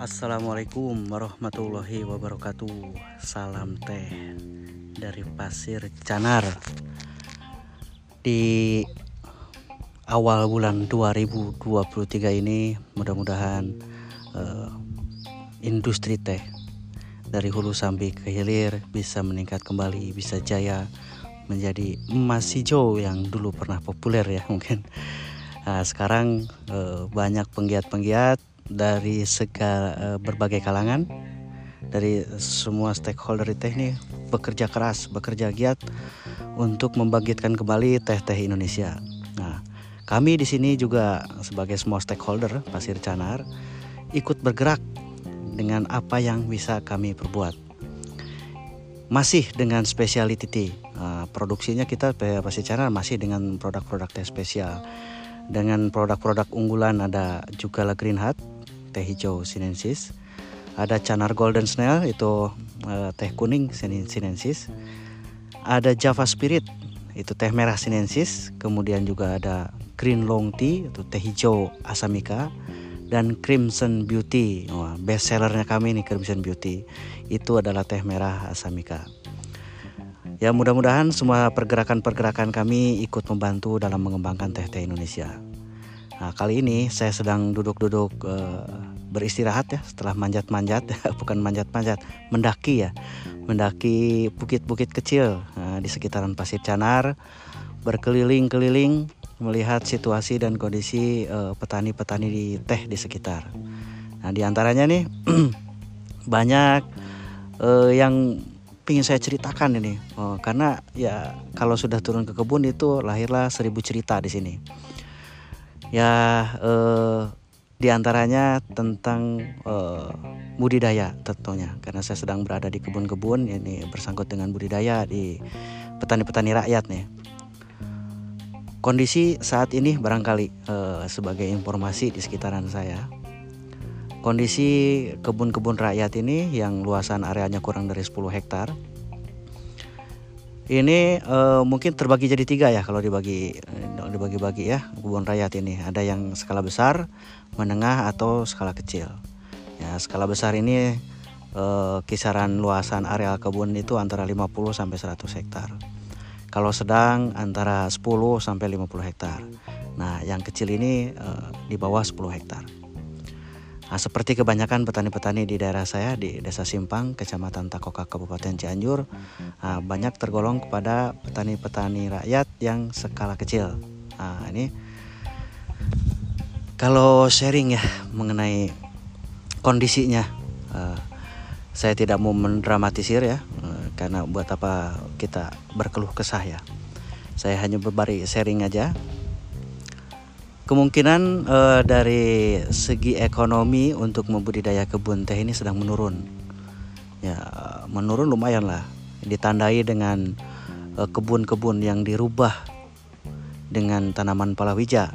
Assalamualaikum warahmatullahi wabarakatuh. Salam teh dari Pasir Canar. Di awal bulan 2023 ini mudah-mudahan uh, industri teh dari hulu sampai ke hilir bisa meningkat kembali, bisa jaya menjadi emas hijau yang dulu pernah populer ya mungkin. Nah, sekarang uh, banyak penggiat-penggiat dari segala uh, berbagai kalangan dari semua stakeholder di teh ini bekerja keras, bekerja giat untuk membangkitkan kembali teh-teh Indonesia. Nah, kami di sini juga sebagai semua stakeholder Pasir Canar ikut bergerak dengan apa yang bisa kami perbuat. Masih dengan speciality uh, produksinya kita pasti cara masih dengan produk-produk teh spesial. Dengan produk-produk unggulan ada juga la Green Hat, teh hijau sinensis. Ada Canar Golden Snail itu uh, teh kuning sinensis. Ada Java Spirit itu teh merah sinensis. Kemudian juga ada Green Long Tea itu teh hijau asamika dan Crimson Beauty. Wah, best sellernya kami nih Crimson Beauty. Itu adalah teh merah Asamika. Ya mudah-mudahan semua pergerakan-pergerakan kami ikut membantu dalam mengembangkan teh-teh Indonesia. Nah, kali ini saya sedang duduk-duduk uh, beristirahat ya setelah manjat-manjat, bukan manjat-manjat, mendaki ya. Mendaki bukit-bukit kecil uh, di sekitaran Pasir Canar, berkeliling-keliling melihat situasi dan kondisi eh, petani-petani di teh di sekitar. Nah, di antaranya nih banyak uh, yang ingin saya ceritakan ini, oh, karena ya kalau sudah turun ke kebun itu lahirlah seribu cerita di sini. Ya, uh, di antaranya tentang uh, budidaya tentunya, karena saya sedang berada di kebun-kebun ini bersangkut dengan budidaya di petani-petani rakyat nih. Kondisi saat ini barangkali uh, sebagai informasi di sekitaran saya. Kondisi kebun-kebun rakyat ini yang luasan areanya kurang dari 10 hektar. Ini uh, mungkin terbagi jadi tiga ya kalau dibagi eh, dibagi-bagi ya kebun rakyat ini. Ada yang skala besar, menengah atau skala kecil. Ya, skala besar ini uh, kisaran luasan areal kebun itu antara 50 sampai 100 hektar. Kalau sedang antara 10 sampai 50 hektar. Nah, yang kecil ini uh, di bawah 10 hektar. Nah, seperti kebanyakan petani-petani di daerah saya di Desa Simpang, Kecamatan Takoka, Kabupaten Cianjur, uh, banyak tergolong kepada petani-petani rakyat yang skala kecil. Nah, ini kalau sharing ya mengenai kondisinya, uh, saya tidak mau mendramatisir ya karena buat apa kita berkeluh kesah ya saya hanya berbari sharing aja kemungkinan uh, dari segi ekonomi untuk membudidaya kebun teh ini sedang menurun ya menurun lumayan lah ditandai dengan uh, kebun-kebun yang dirubah dengan tanaman palawija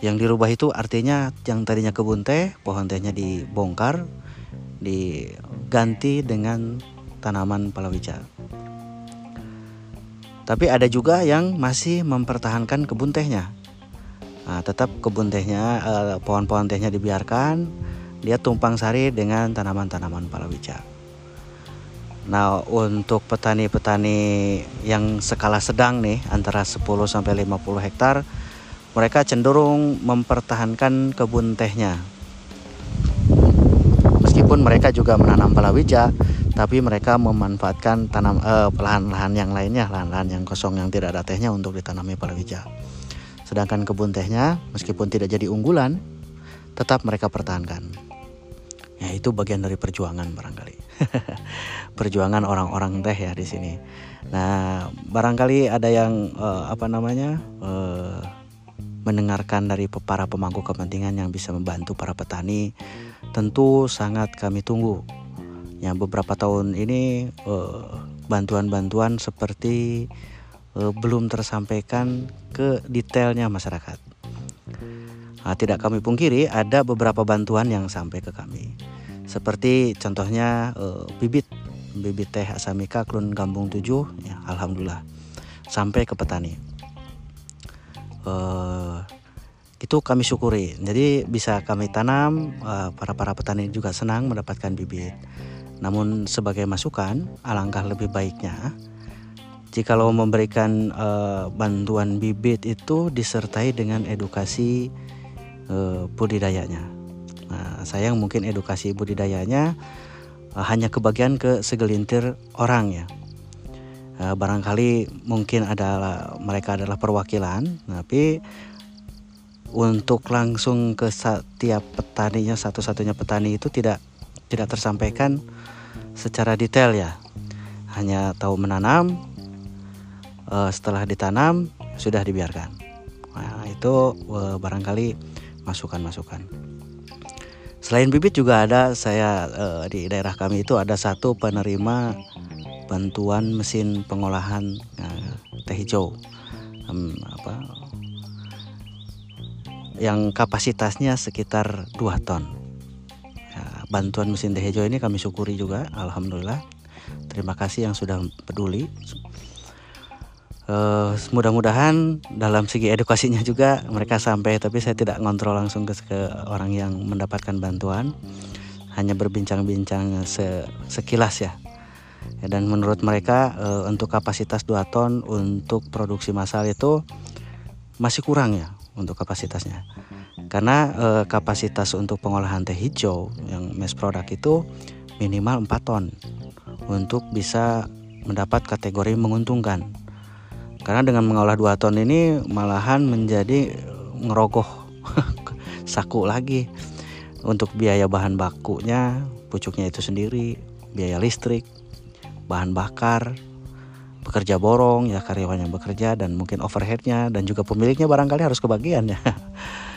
yang dirubah itu artinya yang tadinya kebun teh pohon tehnya dibongkar diganti dengan tanaman palawija. Tapi ada juga yang masih mempertahankan kebun tehnya. Nah, tetap kebun tehnya, eh, pohon-pohon tehnya dibiarkan, dia tumpang sari dengan tanaman-tanaman palawija. Nah, untuk petani-petani yang skala sedang nih antara 10 sampai 50 hektar, mereka cenderung mempertahankan kebun tehnya. Meskipun mereka juga menanam palawija, tapi mereka memanfaatkan tanam eh, lahan-lahan yang lainnya, lahan-lahan yang kosong yang tidak ada tehnya untuk ditanami palawija. Sedangkan kebun tehnya meskipun tidak jadi unggulan, tetap mereka pertahankan. Ya itu bagian dari perjuangan barangkali. perjuangan orang-orang teh ya di sini. Nah, barangkali ada yang uh, apa namanya? Uh, mendengarkan dari para pemangku kepentingan yang bisa membantu para petani, tentu sangat kami tunggu yang beberapa tahun ini eh, bantuan-bantuan uh, seperti uh, belum tersampaikan ke detailnya masyarakat. Nah, tidak kami pungkiri ada beberapa bantuan yang sampai ke kami. Seperti contohnya uh, bibit bibit teh asamika klun Gambung 7 ya alhamdulillah sampai ke petani. uh, itu kami syukuri. Jadi bisa kami tanam, uh, para para petani juga senang mendapatkan bibit. Namun sebagai masukan, alangkah lebih baiknya jika lo memberikan uh, bantuan bibit itu disertai dengan edukasi uh, budidayanya. Nah, sayang mungkin edukasi budidayanya uh, hanya kebagian ke segelintir orang ya. Uh, barangkali mungkin adalah mereka adalah perwakilan, tapi untuk langsung ke setiap petaninya satu-satunya petani itu tidak tidak tersampaikan secara detail ya. Hanya tahu menanam, uh, setelah ditanam sudah dibiarkan. Nah, itu uh, barangkali masukan-masukan. Selain bibit juga ada saya uh, di daerah kami itu ada satu penerima bantuan mesin pengolahan teh hijau. Um, apa yang kapasitasnya sekitar 2 ton. Ya, bantuan mesin teh hijau ini kami syukuri juga, alhamdulillah. Terima kasih yang sudah peduli. Uh, mudah-mudahan dalam segi edukasinya juga mereka sampai, tapi saya tidak ngontrol langsung ke, ke orang yang mendapatkan bantuan, hanya berbincang-bincang se, sekilas ya. ya. Dan menurut mereka uh, untuk kapasitas 2 ton untuk produksi massal itu masih kurang ya untuk kapasitasnya karena e, kapasitas untuk pengolahan teh hijau yang mass product itu minimal 4 ton untuk bisa mendapat kategori menguntungkan karena dengan mengolah 2 ton ini malahan menjadi ngerogoh saku lagi. Untuk biaya bahan bakunya pucuknya itu sendiri biaya listrik bahan bakar bekerja borong ya karyawan yang bekerja dan mungkin overheadnya dan juga pemiliknya barangkali harus kebagian ya.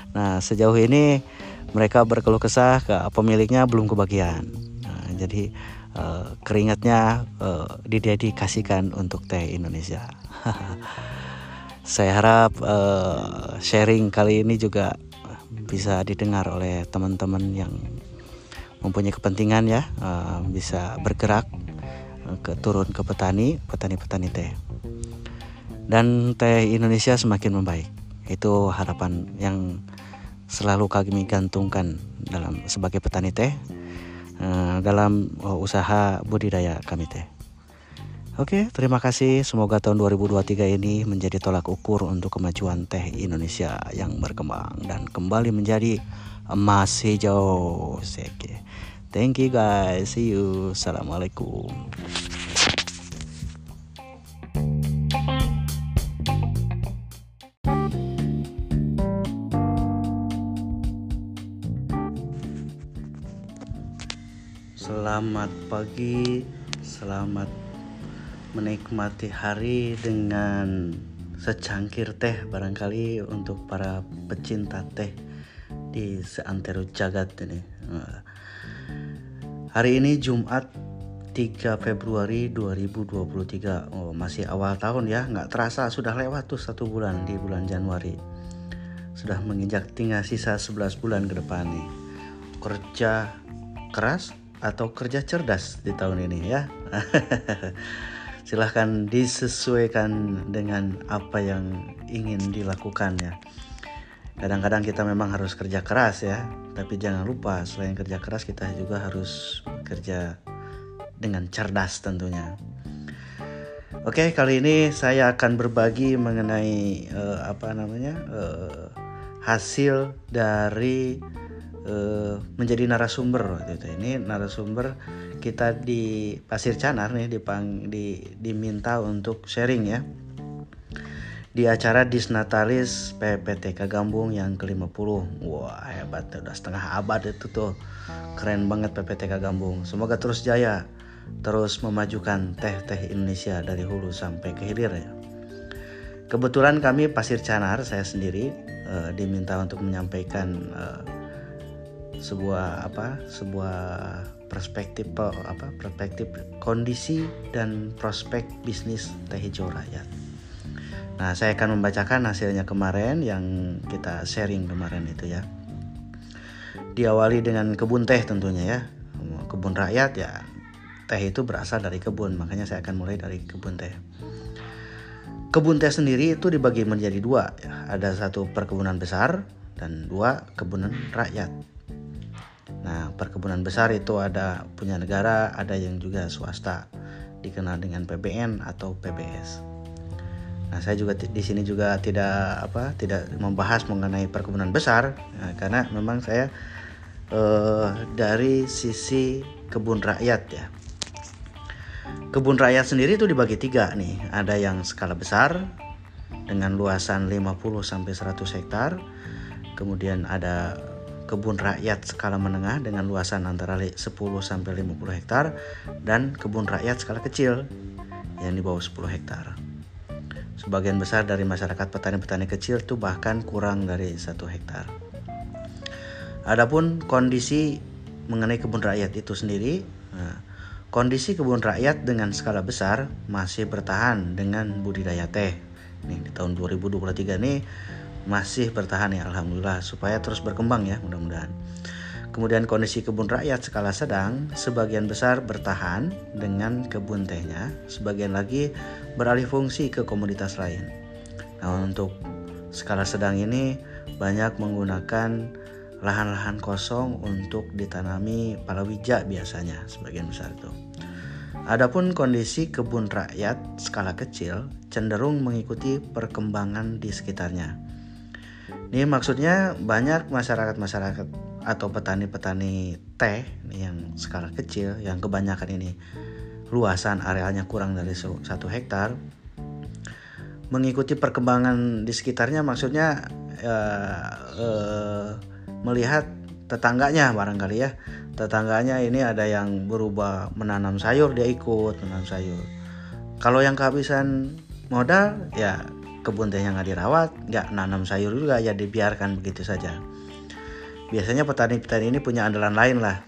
Nah sejauh ini mereka berkeluh kesah ke pemiliknya belum kebagian. Nah, jadi uh, keringatnya uh, didedikasikan untuk teh Indonesia saya harap uh, sharing kali ini juga bisa didengar oleh teman-teman yang mempunyai kepentingan ya bisa bergerak ke turun ke petani, petani-petani teh. Dan teh Indonesia semakin membaik. Itu harapan yang selalu kami gantungkan dalam sebagai petani teh eh, dalam eh, usaha budidaya kami teh. Oke, terima kasih. Semoga tahun 2023 ini menjadi tolak ukur untuk kemajuan teh Indonesia yang berkembang dan kembali menjadi emas hijau. Oke. Thank you guys. See you. Assalamualaikum. Selamat pagi, selamat menikmati hari dengan secangkir teh barangkali untuk para pecinta teh di seantero jagat ini. Hari ini Jumat 3 Februari 2023 oh, Masih awal tahun ya. Nggak terasa sudah lewat tuh satu bulan di bulan Januari. Sudah menginjak tinggal sisa 11 bulan ke depan nih. Kerja keras atau kerja cerdas di tahun ini ya. Silahkan disesuaikan dengan apa yang ingin dilakukan ya. Kadang-kadang kita memang harus kerja keras ya. Tapi jangan lupa selain kerja keras kita juga harus kerja dengan cerdas tentunya. Oke kali ini saya akan berbagi mengenai uh, apa namanya uh, hasil dari menjadi narasumber waktu itu ini narasumber kita di Pasir Canar nih dipang, di, diminta untuk sharing ya di acara Disnatalis PPTK Gambung yang ke-50. Wah, hebat udah setengah abad itu tuh. Keren banget PPTK Gambung. Semoga terus jaya, terus memajukan teh-teh Indonesia dari hulu sampai ke hilir ya. Kebetulan kami Pasir Canar saya sendiri uh, diminta untuk menyampaikan uh, sebuah apa? sebuah perspektif apa? perspektif kondisi dan prospek bisnis teh hijau rakyat. Nah, saya akan membacakan hasilnya kemarin yang kita sharing kemarin itu ya. Diawali dengan kebun teh tentunya ya. Kebun rakyat ya. Teh itu berasal dari kebun, makanya saya akan mulai dari kebun teh. kebun teh sendiri itu dibagi menjadi dua ada satu perkebunan besar dan dua kebunan rakyat nah perkebunan besar itu ada punya negara ada yang juga swasta dikenal dengan PBN atau PBS nah saya juga di sini juga tidak apa tidak membahas mengenai perkebunan besar nah, karena memang saya eh, dari sisi kebun rakyat ya Kebun rakyat sendiri itu dibagi tiga nih. Ada yang skala besar dengan luasan 50 sampai 100 hektar. Kemudian ada kebun rakyat skala menengah dengan luasan antara 10 sampai 50 hektar dan kebun rakyat skala kecil yang di bawah 10 hektar. Sebagian besar dari masyarakat petani-petani kecil itu bahkan kurang dari satu hektar. Adapun kondisi mengenai kebun rakyat itu sendiri, nah, Kondisi kebun rakyat dengan skala besar masih bertahan dengan budidaya teh. Nih di tahun 2023 ini masih bertahan ya alhamdulillah supaya terus berkembang ya mudah-mudahan. Kemudian kondisi kebun rakyat skala sedang sebagian besar bertahan dengan kebun tehnya, sebagian lagi beralih fungsi ke komoditas lain. Nah, untuk skala sedang ini banyak menggunakan lahan-lahan kosong untuk ditanami palawija biasanya sebagian besar itu. Adapun kondisi kebun rakyat skala kecil cenderung mengikuti perkembangan di sekitarnya. Ini maksudnya banyak masyarakat-masyarakat atau petani-petani teh yang skala kecil yang kebanyakan ini luasan arealnya kurang dari satu hektar mengikuti perkembangan di sekitarnya maksudnya eh, eh, melihat tetangganya barangkali ya. Tetangganya ini ada yang berubah menanam sayur dia ikut menanam sayur. Kalau yang kehabisan modal ya kebun teh yang nggak dirawat nggak nanam sayur juga ya dibiarkan begitu saja. Biasanya petani-petani ini punya andalan lain lah.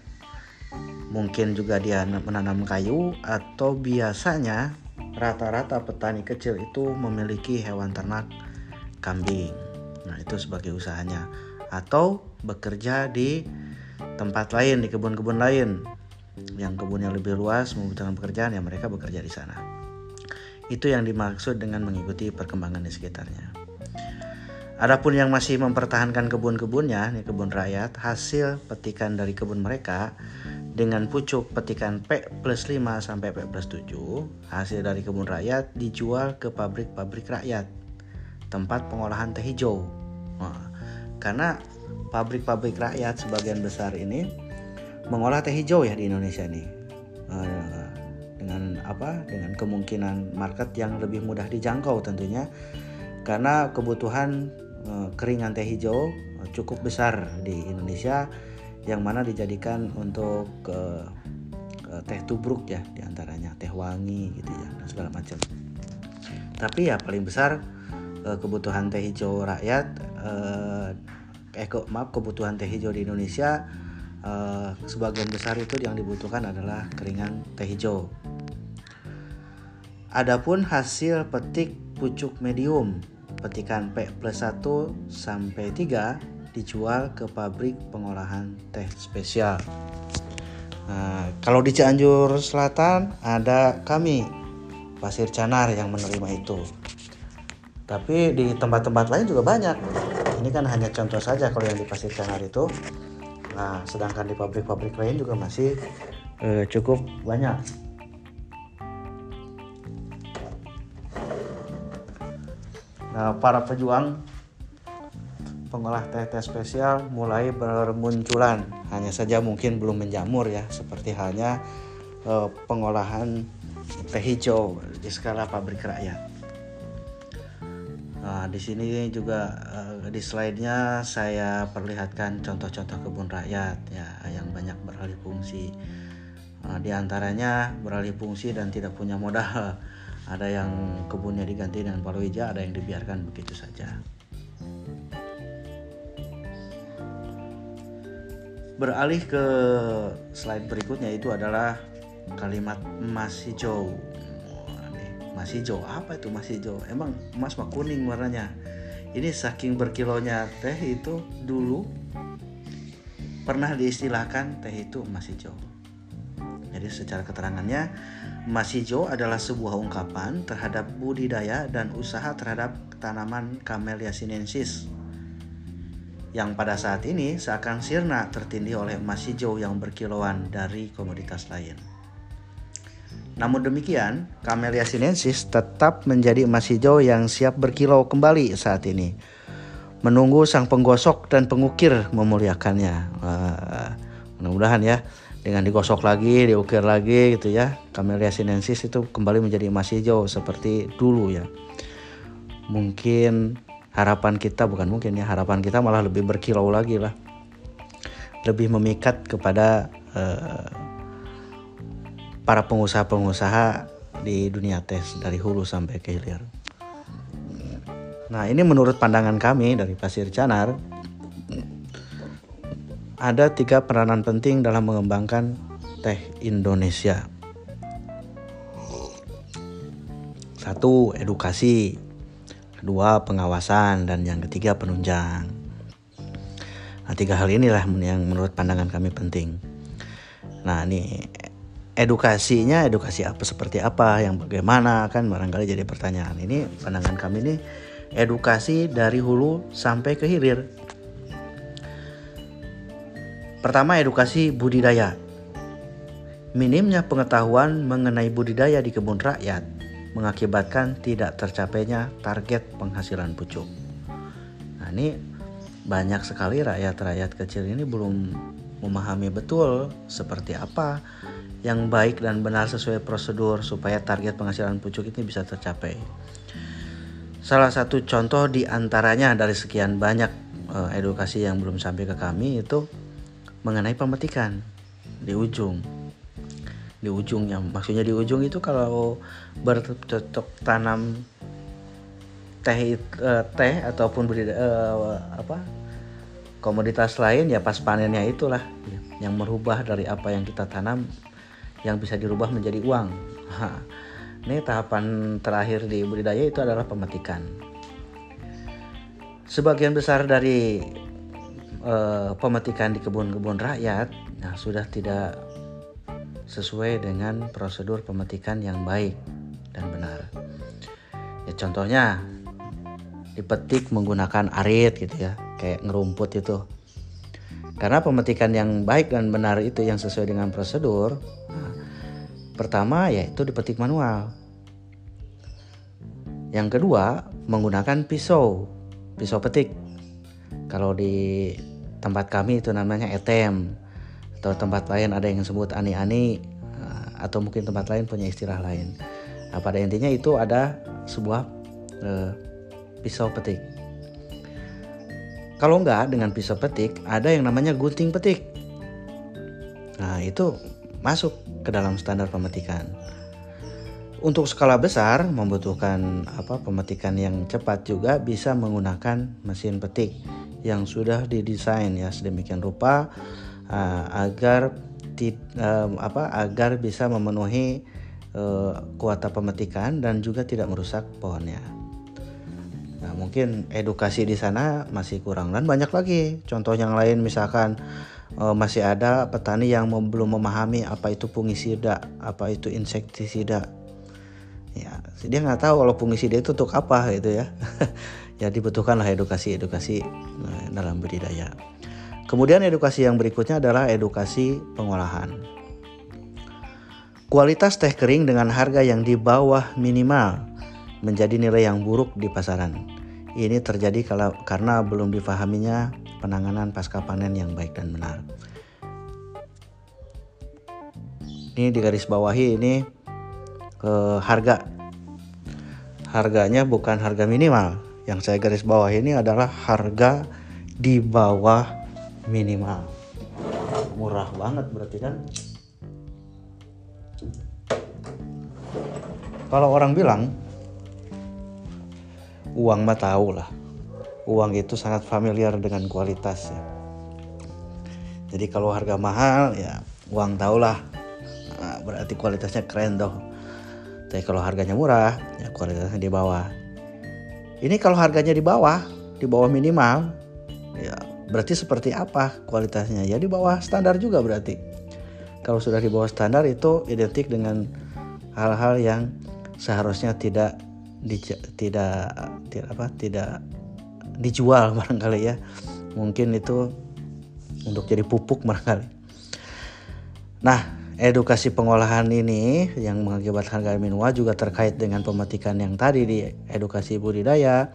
Mungkin juga dia menanam kayu atau biasanya rata-rata petani kecil itu memiliki hewan ternak kambing. Nah itu sebagai usahanya. Atau bekerja di tempat lain di kebun-kebun lain. Yang kebunnya lebih luas membutuhkan pekerjaan ya mereka bekerja di sana itu yang dimaksud dengan mengikuti perkembangan di sekitarnya Adapun yang masih mempertahankan kebun-kebunnya, nih kebun rakyat, hasil petikan dari kebun mereka dengan pucuk petikan P plus 5 sampai P plus 7, hasil dari kebun rakyat dijual ke pabrik-pabrik rakyat, tempat pengolahan teh hijau. Nah, karena pabrik-pabrik rakyat sebagian besar ini mengolah teh hijau ya di Indonesia nih eh, dengan apa dengan kemungkinan market yang lebih mudah dijangkau tentunya. Karena kebutuhan eh, keringan teh hijau cukup besar di Indonesia yang mana dijadikan untuk uh, teh tubruk ya di antaranya teh wangi gitu ya dan segala macam. Tapi ya paling besar kebutuhan teh hijau rakyat eh ke, maaf kebutuhan teh hijau di Indonesia uh, sebagian besar itu yang dibutuhkan adalah keringan teh hijau. Adapun hasil petik pucuk medium petikan P plus 1 sampai 3 dijual ke pabrik pengolahan teh spesial. Nah, kalau di Cianjur Selatan ada kami Pasir Canar yang menerima itu. Tapi di tempat-tempat lain juga banyak ini kan hanya contoh saja kalau yang di Pasir Canar itu nah sedangkan di pabrik-pabrik lain juga masih eh, cukup banyak. Nah para pejuang pengolah teh-teh spesial mulai bermunculan. Hanya saja mungkin belum menjamur ya seperti halnya eh, pengolahan teh hijau di skala pabrik rakyat Nah, di sini juga uh, di slide-nya saya perlihatkan contoh-contoh kebun rakyat ya yang banyak beralih fungsi. Uh, di antaranya beralih fungsi dan tidak punya modal. Ada yang kebunnya diganti dengan palawija, ada yang dibiarkan begitu saja. Beralih ke slide berikutnya itu adalah kalimat emas hijau masih hijau apa itu? Masih hijau emang emas mah kuning warnanya. Ini saking berkilonya teh itu dulu pernah diistilahkan teh itu emas hijau jadi secara keterangannya Emas hijau adalah sebuah ungkapan terhadap budidaya dan usaha terhadap tanaman Camellia sinensis yang pada saat ini seakan sirna tertindih oleh emas hijau yang berkilauan dari komoditas lain. Namun demikian, Camellia sinensis tetap menjadi emas hijau yang siap berkilau kembali saat ini. Menunggu sang penggosok dan pengukir memuliakannya. mudah-mudahan ya dengan digosok lagi, diukir lagi gitu ya. Camellia sinensis itu kembali menjadi emas hijau seperti dulu ya. Mungkin harapan kita bukan mungkin ya, harapan kita malah lebih berkilau lagi lah. Lebih memikat kepada uh, para pengusaha-pengusaha di dunia tes dari hulu sampai ke hilir. Nah, ini menurut pandangan kami dari Pasir Canar ada tiga peranan penting dalam mengembangkan teh Indonesia. Satu, edukasi. Kedua, pengawasan. Dan yang ketiga, penunjang. Nah, tiga hal inilah yang menurut pandangan kami penting. Nah, ini edukasinya, edukasi apa seperti apa, yang bagaimana kan barangkali jadi pertanyaan. Ini pandangan kami ini edukasi dari hulu sampai ke hilir. Pertama edukasi budidaya. Minimnya pengetahuan mengenai budidaya di kebun rakyat mengakibatkan tidak tercapainya target penghasilan pucuk. Nah ini banyak sekali rakyat-rakyat kecil ini belum memahami betul seperti apa yang baik dan benar sesuai prosedur supaya target penghasilan pucuk ini bisa tercapai. Salah satu contoh di antaranya dari sekian banyak eh, edukasi yang belum sampai ke kami itu mengenai pemetikan di ujung di ujungnya maksudnya di ujung itu kalau bercocok tanam teh uh, teh ataupun uh, apa komoditas lain ya pas panennya itulah yang merubah dari apa yang kita tanam yang bisa dirubah menjadi uang. Ini tahapan terakhir di budidaya itu adalah pemetikan. Sebagian besar dari uh, pemetikan di kebun-kebun rakyat nah, sudah tidak sesuai dengan prosedur pemetikan yang baik dan benar. Ya contohnya dipetik menggunakan arit gitu ya, kayak ngerumput itu. Karena pemetikan yang baik dan benar itu yang sesuai dengan prosedur, pertama yaitu dipetik manual. Yang kedua menggunakan pisau, pisau petik. Kalau di tempat kami itu namanya etem atau tempat lain ada yang sebut ani-ani eh, atau mungkin tempat lain punya istilah lain. Nah, pada intinya itu ada sebuah uh, pisau petik. Kalau enggak dengan pisau petik, ada yang namanya gunting petik. Nah, itu masuk ke dalam standar pemetikan. Untuk skala besar membutuhkan apa pemetikan yang cepat juga bisa menggunakan mesin petik yang sudah didesain ya sedemikian rupa uh, agar ti, uh, apa agar bisa memenuhi uh, kuota pemetikan dan juga tidak merusak pohonnya. Nah, mungkin edukasi di sana masih kurang dan banyak lagi contoh yang lain misalkan uh, masih ada petani yang belum memahami apa itu fungisida, apa itu insektisida. Ya, dia nggak tahu kalau fungisida itu untuk apa gitu ya. ya dibutuhkanlah edukasi-edukasi dalam budidaya. Kemudian edukasi yang berikutnya adalah edukasi pengolahan. Kualitas teh kering dengan harga yang di bawah minimal menjadi nilai yang buruk di pasaran. Ini terjadi kalau, karena belum difahaminya penanganan pasca panen yang baik dan benar. Ini di garis bawahi ini eh, harga. Harganya bukan harga minimal. Yang saya garis bawah ini adalah harga di bawah minimal murah banget berarti kan kalau orang bilang uang mah tahu lah. Uang itu sangat familiar dengan kualitas ya. Jadi kalau harga mahal ya uang tahu lah. Nah, berarti kualitasnya keren doh tapi kalau harganya murah ya kualitasnya di bawah. Ini kalau harganya di bawah di bawah minimal ya Berarti seperti apa kualitasnya? Ya di bawah standar juga berarti. Kalau sudah di bawah standar itu identik dengan hal-hal yang seharusnya tidak di, tidak tidak apa tidak dijual barangkali ya. Mungkin itu untuk jadi pupuk barangkali. Nah edukasi pengolahan ini yang mengakibatkan minua juga terkait dengan pemetikan yang tadi di edukasi budidaya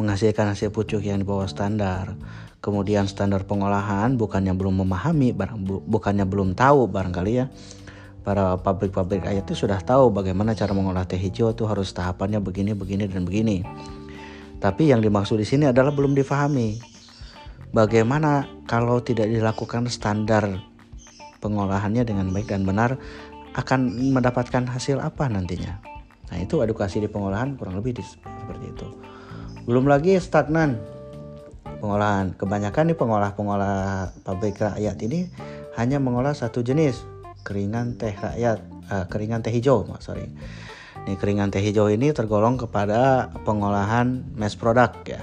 menghasilkan hasil pucuk yang di bawah standar. Kemudian standar pengolahan bukannya belum memahami barang bukannya belum tahu barangkali ya para pabrik-pabrik ayat itu sudah tahu bagaimana cara mengolah teh hijau itu harus tahapannya begini begini dan begini. Tapi yang dimaksud di sini adalah belum difahami. Bagaimana kalau tidak dilakukan standar pengolahannya dengan baik dan benar akan mendapatkan hasil apa nantinya? Nah itu edukasi di pengolahan kurang lebih di, seperti itu. Belum lagi stagnan pengolahan. Kebanyakan nih pengolah-pengolah pabrik rakyat ini hanya mengolah satu jenis keringan teh rakyat, uh, keringan teh hijau, sorry. Nih keringan teh hijau ini tergolong kepada pengolahan mass product ya.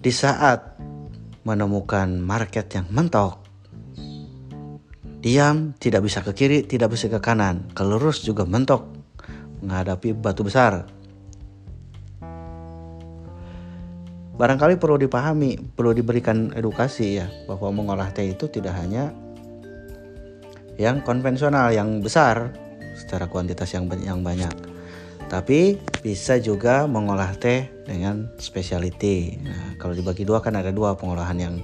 Di saat menemukan market yang mentok, diam tidak bisa ke kiri, tidak bisa ke kanan, ke lurus juga mentok menghadapi batu besar barangkali perlu dipahami, perlu diberikan edukasi ya bahwa mengolah teh itu tidak hanya yang konvensional, yang besar secara kuantitas yang yang banyak, tapi bisa juga mengolah teh dengan specialty. Nah, kalau dibagi dua kan ada dua pengolahan yang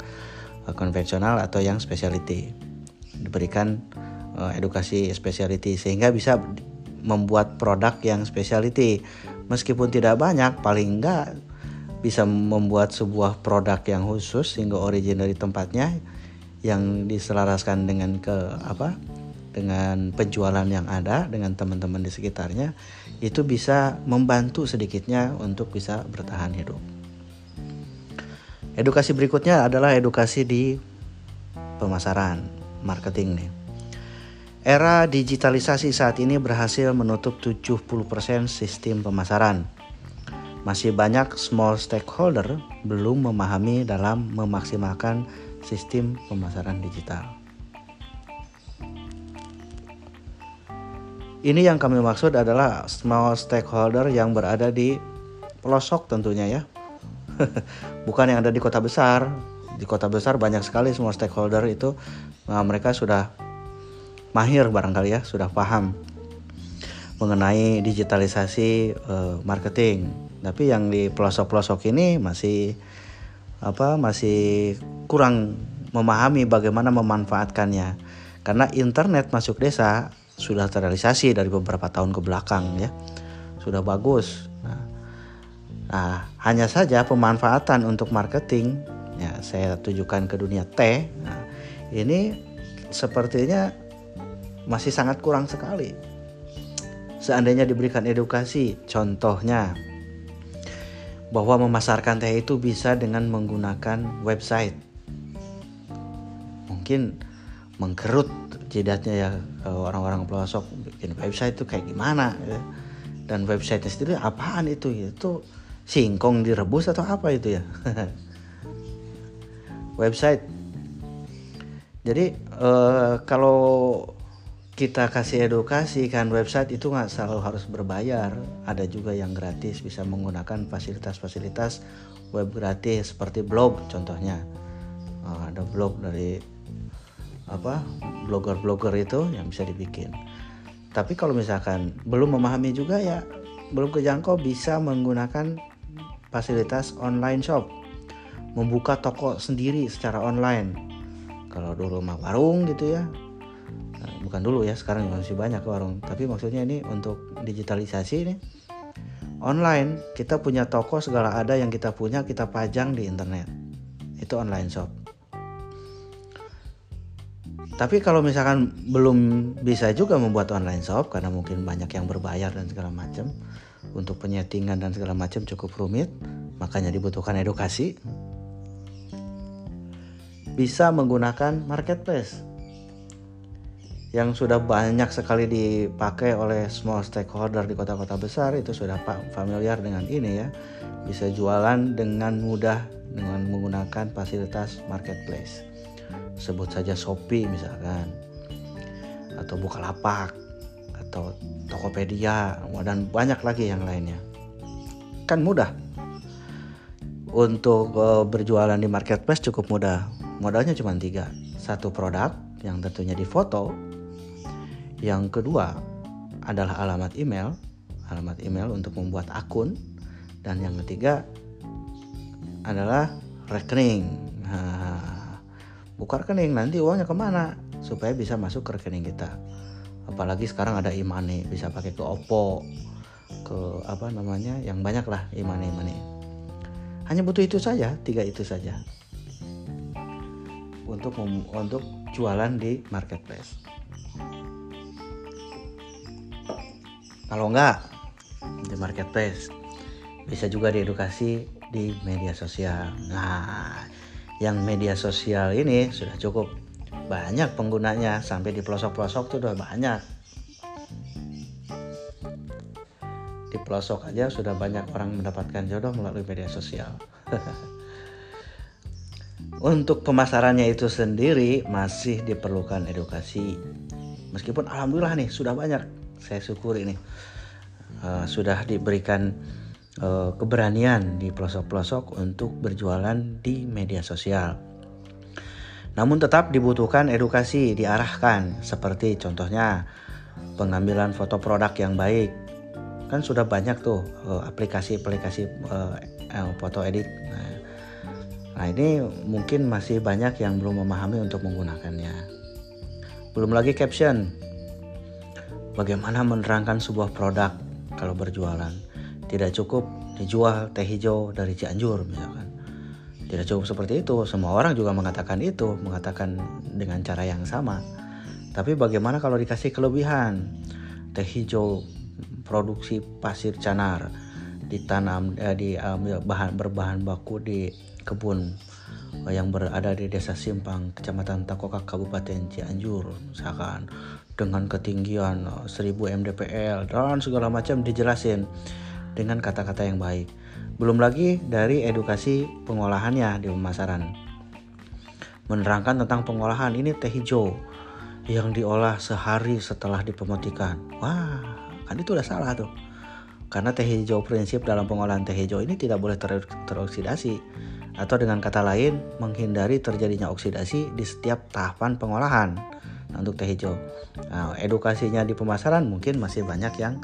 eh, konvensional atau yang specialty. Diberikan uh, edukasi specialty sehingga bisa membuat produk yang specialty meskipun tidak banyak paling enggak bisa membuat sebuah produk yang khusus sehingga origin dari tempatnya yang diselaraskan dengan ke apa dengan penjualan yang ada dengan teman-teman di sekitarnya itu bisa membantu sedikitnya untuk bisa bertahan hidup. Edukasi berikutnya adalah edukasi di pemasaran, marketing nih. Era digitalisasi saat ini berhasil menutup 70% sistem pemasaran masih banyak small stakeholder belum memahami dalam memaksimalkan sistem pemasaran digital. Ini yang kami maksud adalah small stakeholder yang berada di pelosok tentunya ya. Bukan yang ada di kota besar. Di kota besar banyak sekali small stakeholder itu nah, mereka sudah mahir barangkali ya, sudah paham mengenai digitalisasi uh, marketing tapi yang di pelosok-pelosok ini masih apa masih kurang memahami bagaimana memanfaatkannya. Karena internet masuk desa sudah terrealisasi dari beberapa tahun ke belakang ya. Sudah bagus. Nah, nah hanya saja pemanfaatan untuk marketing ya saya tujukan ke dunia teh nah, ini sepertinya masih sangat kurang sekali. Seandainya diberikan edukasi contohnya bahwa memasarkan teh itu bisa dengan menggunakan website. Mungkin mengkerut jidatnya ya orang-orang pelosok bikin website itu kayak gimana ya. Dan website sendiri apaan itu? Itu singkong direbus atau apa itu ya? website. Jadi uh, kalau kita kasih edukasi kan website itu nggak selalu harus berbayar. Ada juga yang gratis bisa menggunakan fasilitas-fasilitas web gratis seperti blog contohnya. Oh, ada blog dari apa blogger-blogger itu yang bisa dibikin. Tapi kalau misalkan belum memahami juga ya belum kejangkau bisa menggunakan fasilitas online shop. Membuka toko sendiri secara online. Kalau dulu mah warung gitu ya bukan dulu ya sekarang masih banyak warung. Tapi maksudnya ini untuk digitalisasi ini online. Kita punya toko segala ada yang kita punya kita pajang di internet. Itu online shop. Tapi kalau misalkan belum bisa juga membuat online shop karena mungkin banyak yang berbayar dan segala macam untuk penyetingan dan segala macam cukup rumit makanya dibutuhkan edukasi bisa menggunakan marketplace yang sudah banyak sekali dipakai oleh small stakeholder di kota-kota besar itu sudah familiar dengan ini ya bisa jualan dengan mudah dengan menggunakan fasilitas marketplace sebut saja Shopee misalkan atau Bukalapak atau Tokopedia dan banyak lagi yang lainnya. Kan mudah. Untuk uh, berjualan di marketplace cukup mudah. Modalnya cuma tiga. Satu produk yang tentunya difoto. Yang kedua adalah alamat email, alamat email untuk membuat akun. Dan yang ketiga adalah rekening. Nah, buka rekening nanti uangnya ke mana? Supaya bisa masuk ke rekening kita. Apalagi sekarang ada imane bisa pakai ke Oppo ke apa namanya yang banyak lah imane imane hanya butuh itu saja tiga itu saja. Untuk untuk jualan di marketplace kalau enggak di marketplace. Bisa juga diedukasi di media sosial. Nah yang media sosial ini sudah cukup. Banyak penggunanya sampai di pelosok-pelosok tuh udah banyak. Di pelosok aja sudah banyak orang mendapatkan jodoh melalui media sosial. Untuk pemasarannya itu sendiri masih diperlukan edukasi. Meskipun alhamdulillah nih sudah banyak saya syukuri nih uh, sudah diberikan uh, keberanian di pelosok-pelosok untuk berjualan di media sosial namun tetap dibutuhkan edukasi diarahkan seperti contohnya pengambilan foto produk yang baik. Kan sudah banyak tuh eh, aplikasi-aplikasi uh, foto edit. Nah, nah, ini mungkin masih banyak yang belum memahami untuk menggunakannya. Belum lagi caption. Bagaimana menerangkan sebuah produk kalau berjualan. Tidak cukup dijual teh hijau dari Cianjur misalkan tidak cukup seperti itu, semua orang juga mengatakan itu, mengatakan dengan cara yang sama. Tapi bagaimana kalau dikasih kelebihan? Teh hijau produksi pasir canar ditanam eh, di ambil bahan berbahan baku di kebun yang berada di Desa Simpang, Kecamatan Takoka, Kabupaten Cianjur, misalkan dengan ketinggian 1000 mdpl dan segala macam dijelasin dengan kata-kata yang baik. Belum lagi dari edukasi pengolahannya di pemasaran. Menerangkan tentang pengolahan ini teh hijau yang diolah sehari setelah dipemetikan. Wah, kan itu udah salah tuh. Karena teh hijau prinsip dalam pengolahan teh hijau ini tidak boleh ter teroksidasi atau dengan kata lain menghindari terjadinya oksidasi di setiap tahapan pengolahan untuk teh hijau. Nah, edukasinya di pemasaran mungkin masih banyak yang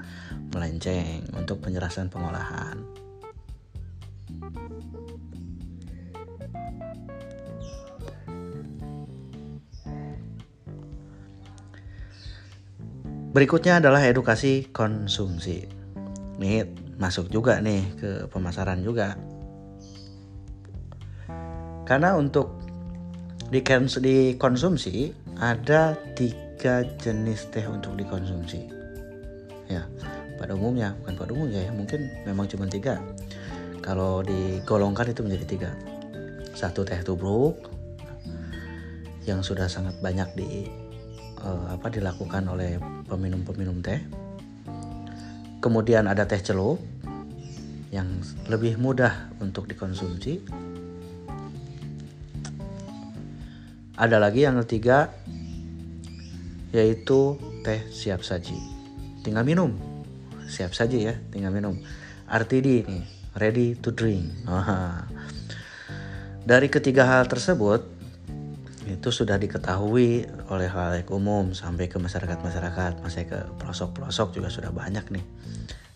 melenceng untuk penjelasan pengolahan. Berikutnya adalah edukasi konsumsi. Ini masuk juga nih ke pemasaran juga. Karena untuk dikonsumsi ada tiga jenis teh untuk dikonsumsi. Ya, pada umumnya bukan pada umumnya ya mungkin memang cuma tiga. Kalau digolongkan itu menjadi tiga. Satu teh tubruk yang sudah sangat banyak di uh, apa dilakukan oleh peminum-peminum teh. Kemudian ada teh celup yang lebih mudah untuk dikonsumsi. Ada lagi yang ketiga yaitu teh siap saji. Tinggal minum. Siap saji ya, tinggal minum. RTD nih, ready to drink. Dari ketiga hal tersebut, itu sudah diketahui oleh halayak umum sampai ke masyarakat-masyarakat, masih ke pelosok-pelosok juga sudah banyak nih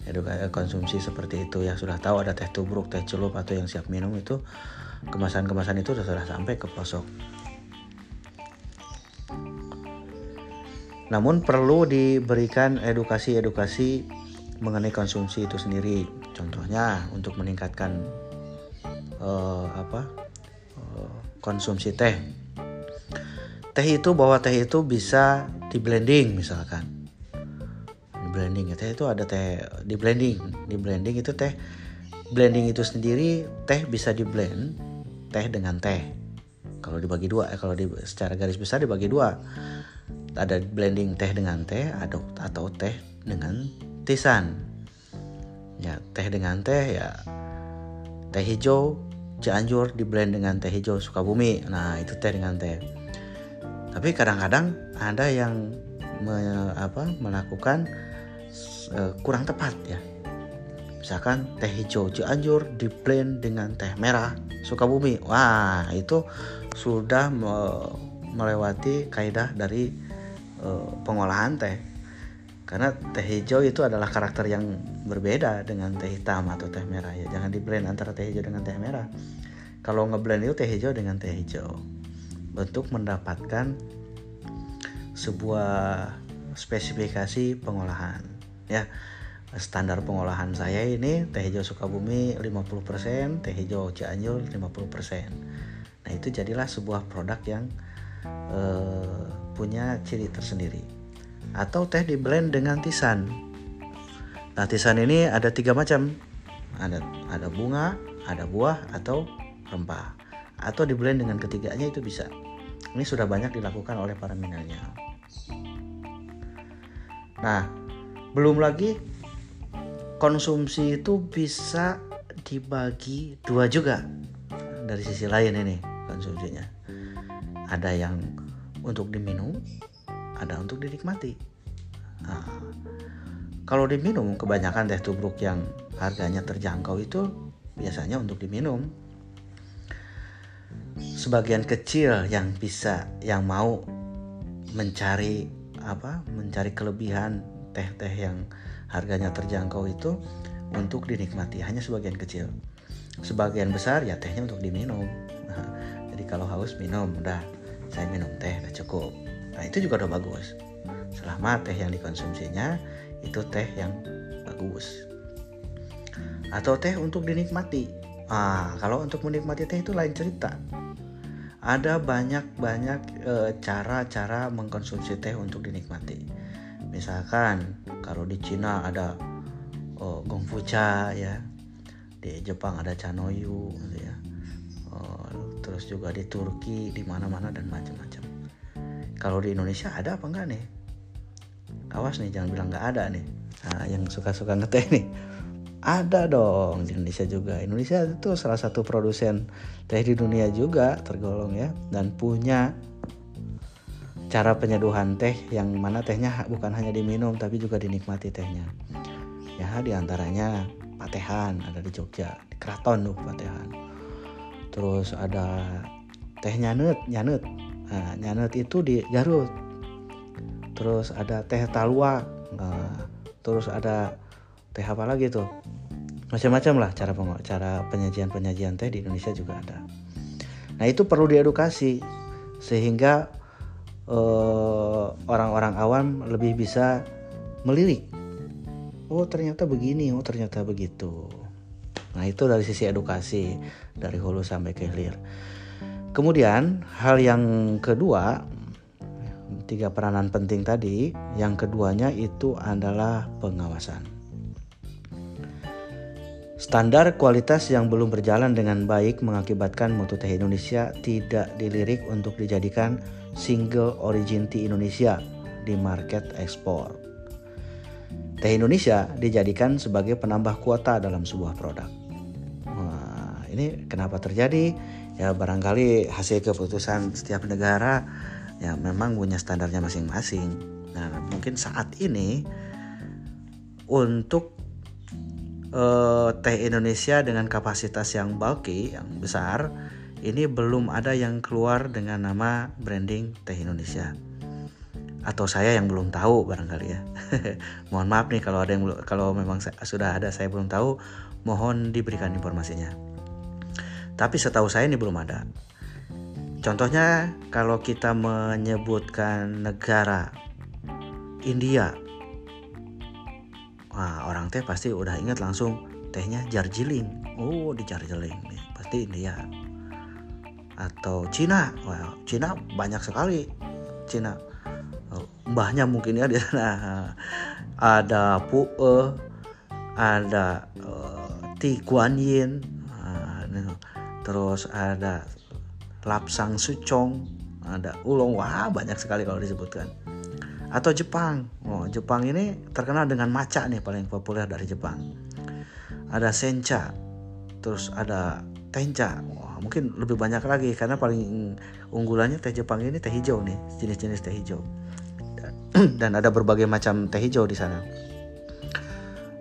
edukasi konsumsi seperti itu yang sudah tahu ada teh tubruk, teh celup atau yang siap minum itu kemasan-kemasan itu sudah sampai ke pelosok. Namun perlu diberikan edukasi-edukasi mengenai konsumsi itu sendiri. Contohnya untuk meningkatkan uh, apa uh, konsumsi teh. Teh itu bahwa teh itu bisa di blending misalkan. Di blending ya teh itu ada teh di blending di blending itu teh blending itu sendiri teh bisa di blend teh dengan teh. Kalau dibagi dua eh, kalau di, secara garis besar dibagi dua ada blending teh dengan teh ada atau teh dengan tisan ya teh dengan teh ya teh hijau Cianjur di blend dengan teh hijau Sukabumi nah itu teh dengan teh tapi kadang-kadang ada yang me, apa, melakukan uh, kurang tepat ya. Misalkan teh hijau Cianjur di blend dengan teh merah Sukabumi. Wah, itu sudah me, melewati kaidah dari uh, pengolahan teh. Karena teh hijau itu adalah karakter yang berbeda dengan teh hitam atau teh merah ya. Jangan di blend antara teh hijau dengan teh merah. Kalau ngeblend itu teh hijau dengan teh hijau untuk mendapatkan sebuah spesifikasi pengolahan ya standar pengolahan saya ini teh hijau Sukabumi 50% teh hijau Cianjur 50% nah itu jadilah sebuah produk yang uh, punya ciri tersendiri. Atau teh di blend dengan tisan. Nah tisan ini ada tiga macam. Ada ada bunga ada buah atau rempah. Atau di blend dengan ketiganya itu bisa. Ini sudah banyak dilakukan oleh para milenial. Nah, belum lagi konsumsi itu bisa dibagi dua juga. Dari sisi lain ini konsumsinya. Ada yang untuk diminum, ada untuk dinikmati. Nah, kalau diminum kebanyakan teh tubruk yang harganya terjangkau itu biasanya untuk diminum. Sebagian kecil yang bisa yang mau mencari apa mencari kelebihan teh-teh yang harganya terjangkau itu untuk dinikmati hanya sebagian kecil. Sebagian besar ya tehnya untuk diminum. Nah, jadi kalau haus minum udah saya minum teh udah cukup. Nah itu juga udah bagus. Selama teh yang dikonsumsinya itu teh yang bagus. Atau teh untuk dinikmati. Ah kalau untuk menikmati teh itu lain cerita. Ada banyak-banyak e, cara-cara mengkonsumsi teh untuk dinikmati. Misalkan kalau di Cina ada oh, gongfucha ya, di Jepang ada chanoyu gitu ya. Terus juga di Turki di mana-mana dan macam-macam. Kalau di Indonesia ada apa enggak nih? Awas nih jangan bilang nggak ada nih. Nah, yang suka-suka ngeteh nih ada dong di Indonesia juga. Indonesia itu salah satu produsen teh di dunia juga tergolong ya dan punya cara penyeduhan teh yang mana tehnya bukan hanya diminum tapi juga dinikmati tehnya. Ya di antaranya patehan ada di Jogja, di Keraton tuh patehan. Terus ada teh nyanut, nyanut. Nah, nyanut itu di Garut. Terus ada teh talua. Nah, terus ada teh apa lagi tuh macam-macam lah cara cara penyajian penyajian teh di Indonesia juga ada nah itu perlu diedukasi sehingga eh, orang-orang awam lebih bisa melirik oh ternyata begini oh ternyata begitu nah itu dari sisi edukasi dari hulu sampai ke hilir kemudian hal yang kedua tiga peranan penting tadi yang keduanya itu adalah pengawasan Standar kualitas yang belum berjalan dengan baik mengakibatkan mutu teh Indonesia tidak dilirik untuk dijadikan single origin tea Indonesia di market ekspor. Teh Indonesia dijadikan sebagai penambah kuota dalam sebuah produk. Ini kenapa terjadi? Ya barangkali hasil keputusan setiap negara ya memang punya standarnya masing-masing. Nah, mungkin saat ini untuk uh, teh Indonesia dengan kapasitas yang bulky, yang besar, ini belum ada yang keluar dengan nama branding teh Indonesia. Atau saya yang belum tahu barangkali ya. mohon maaf nih kalau ada yang kalau memang sudah ada saya belum tahu, mohon diberikan informasinya. Tapi setahu saya ini belum ada. Contohnya kalau kita menyebutkan negara India Wah, orang teh pasti udah ingat langsung tehnya jarjiling. Oh, di. Pasti India. Atau Cina. Wah, Cina banyak sekali. Cina. Oh, mbahnya mungkin ya di sana. Ada Pu ada uh, Ti Guan Yin. Uh, terus ada Lapsang Sucong, ada Ulong. Wah, banyak sekali kalau disebutkan atau Jepang. Oh, Jepang ini terkenal dengan maca nih paling populer dari Jepang. Ada sencha, terus ada tencha. Wah, mungkin lebih banyak lagi karena paling unggulannya teh Jepang ini teh hijau nih, jenis-jenis teh hijau. dan ada berbagai macam teh hijau di sana.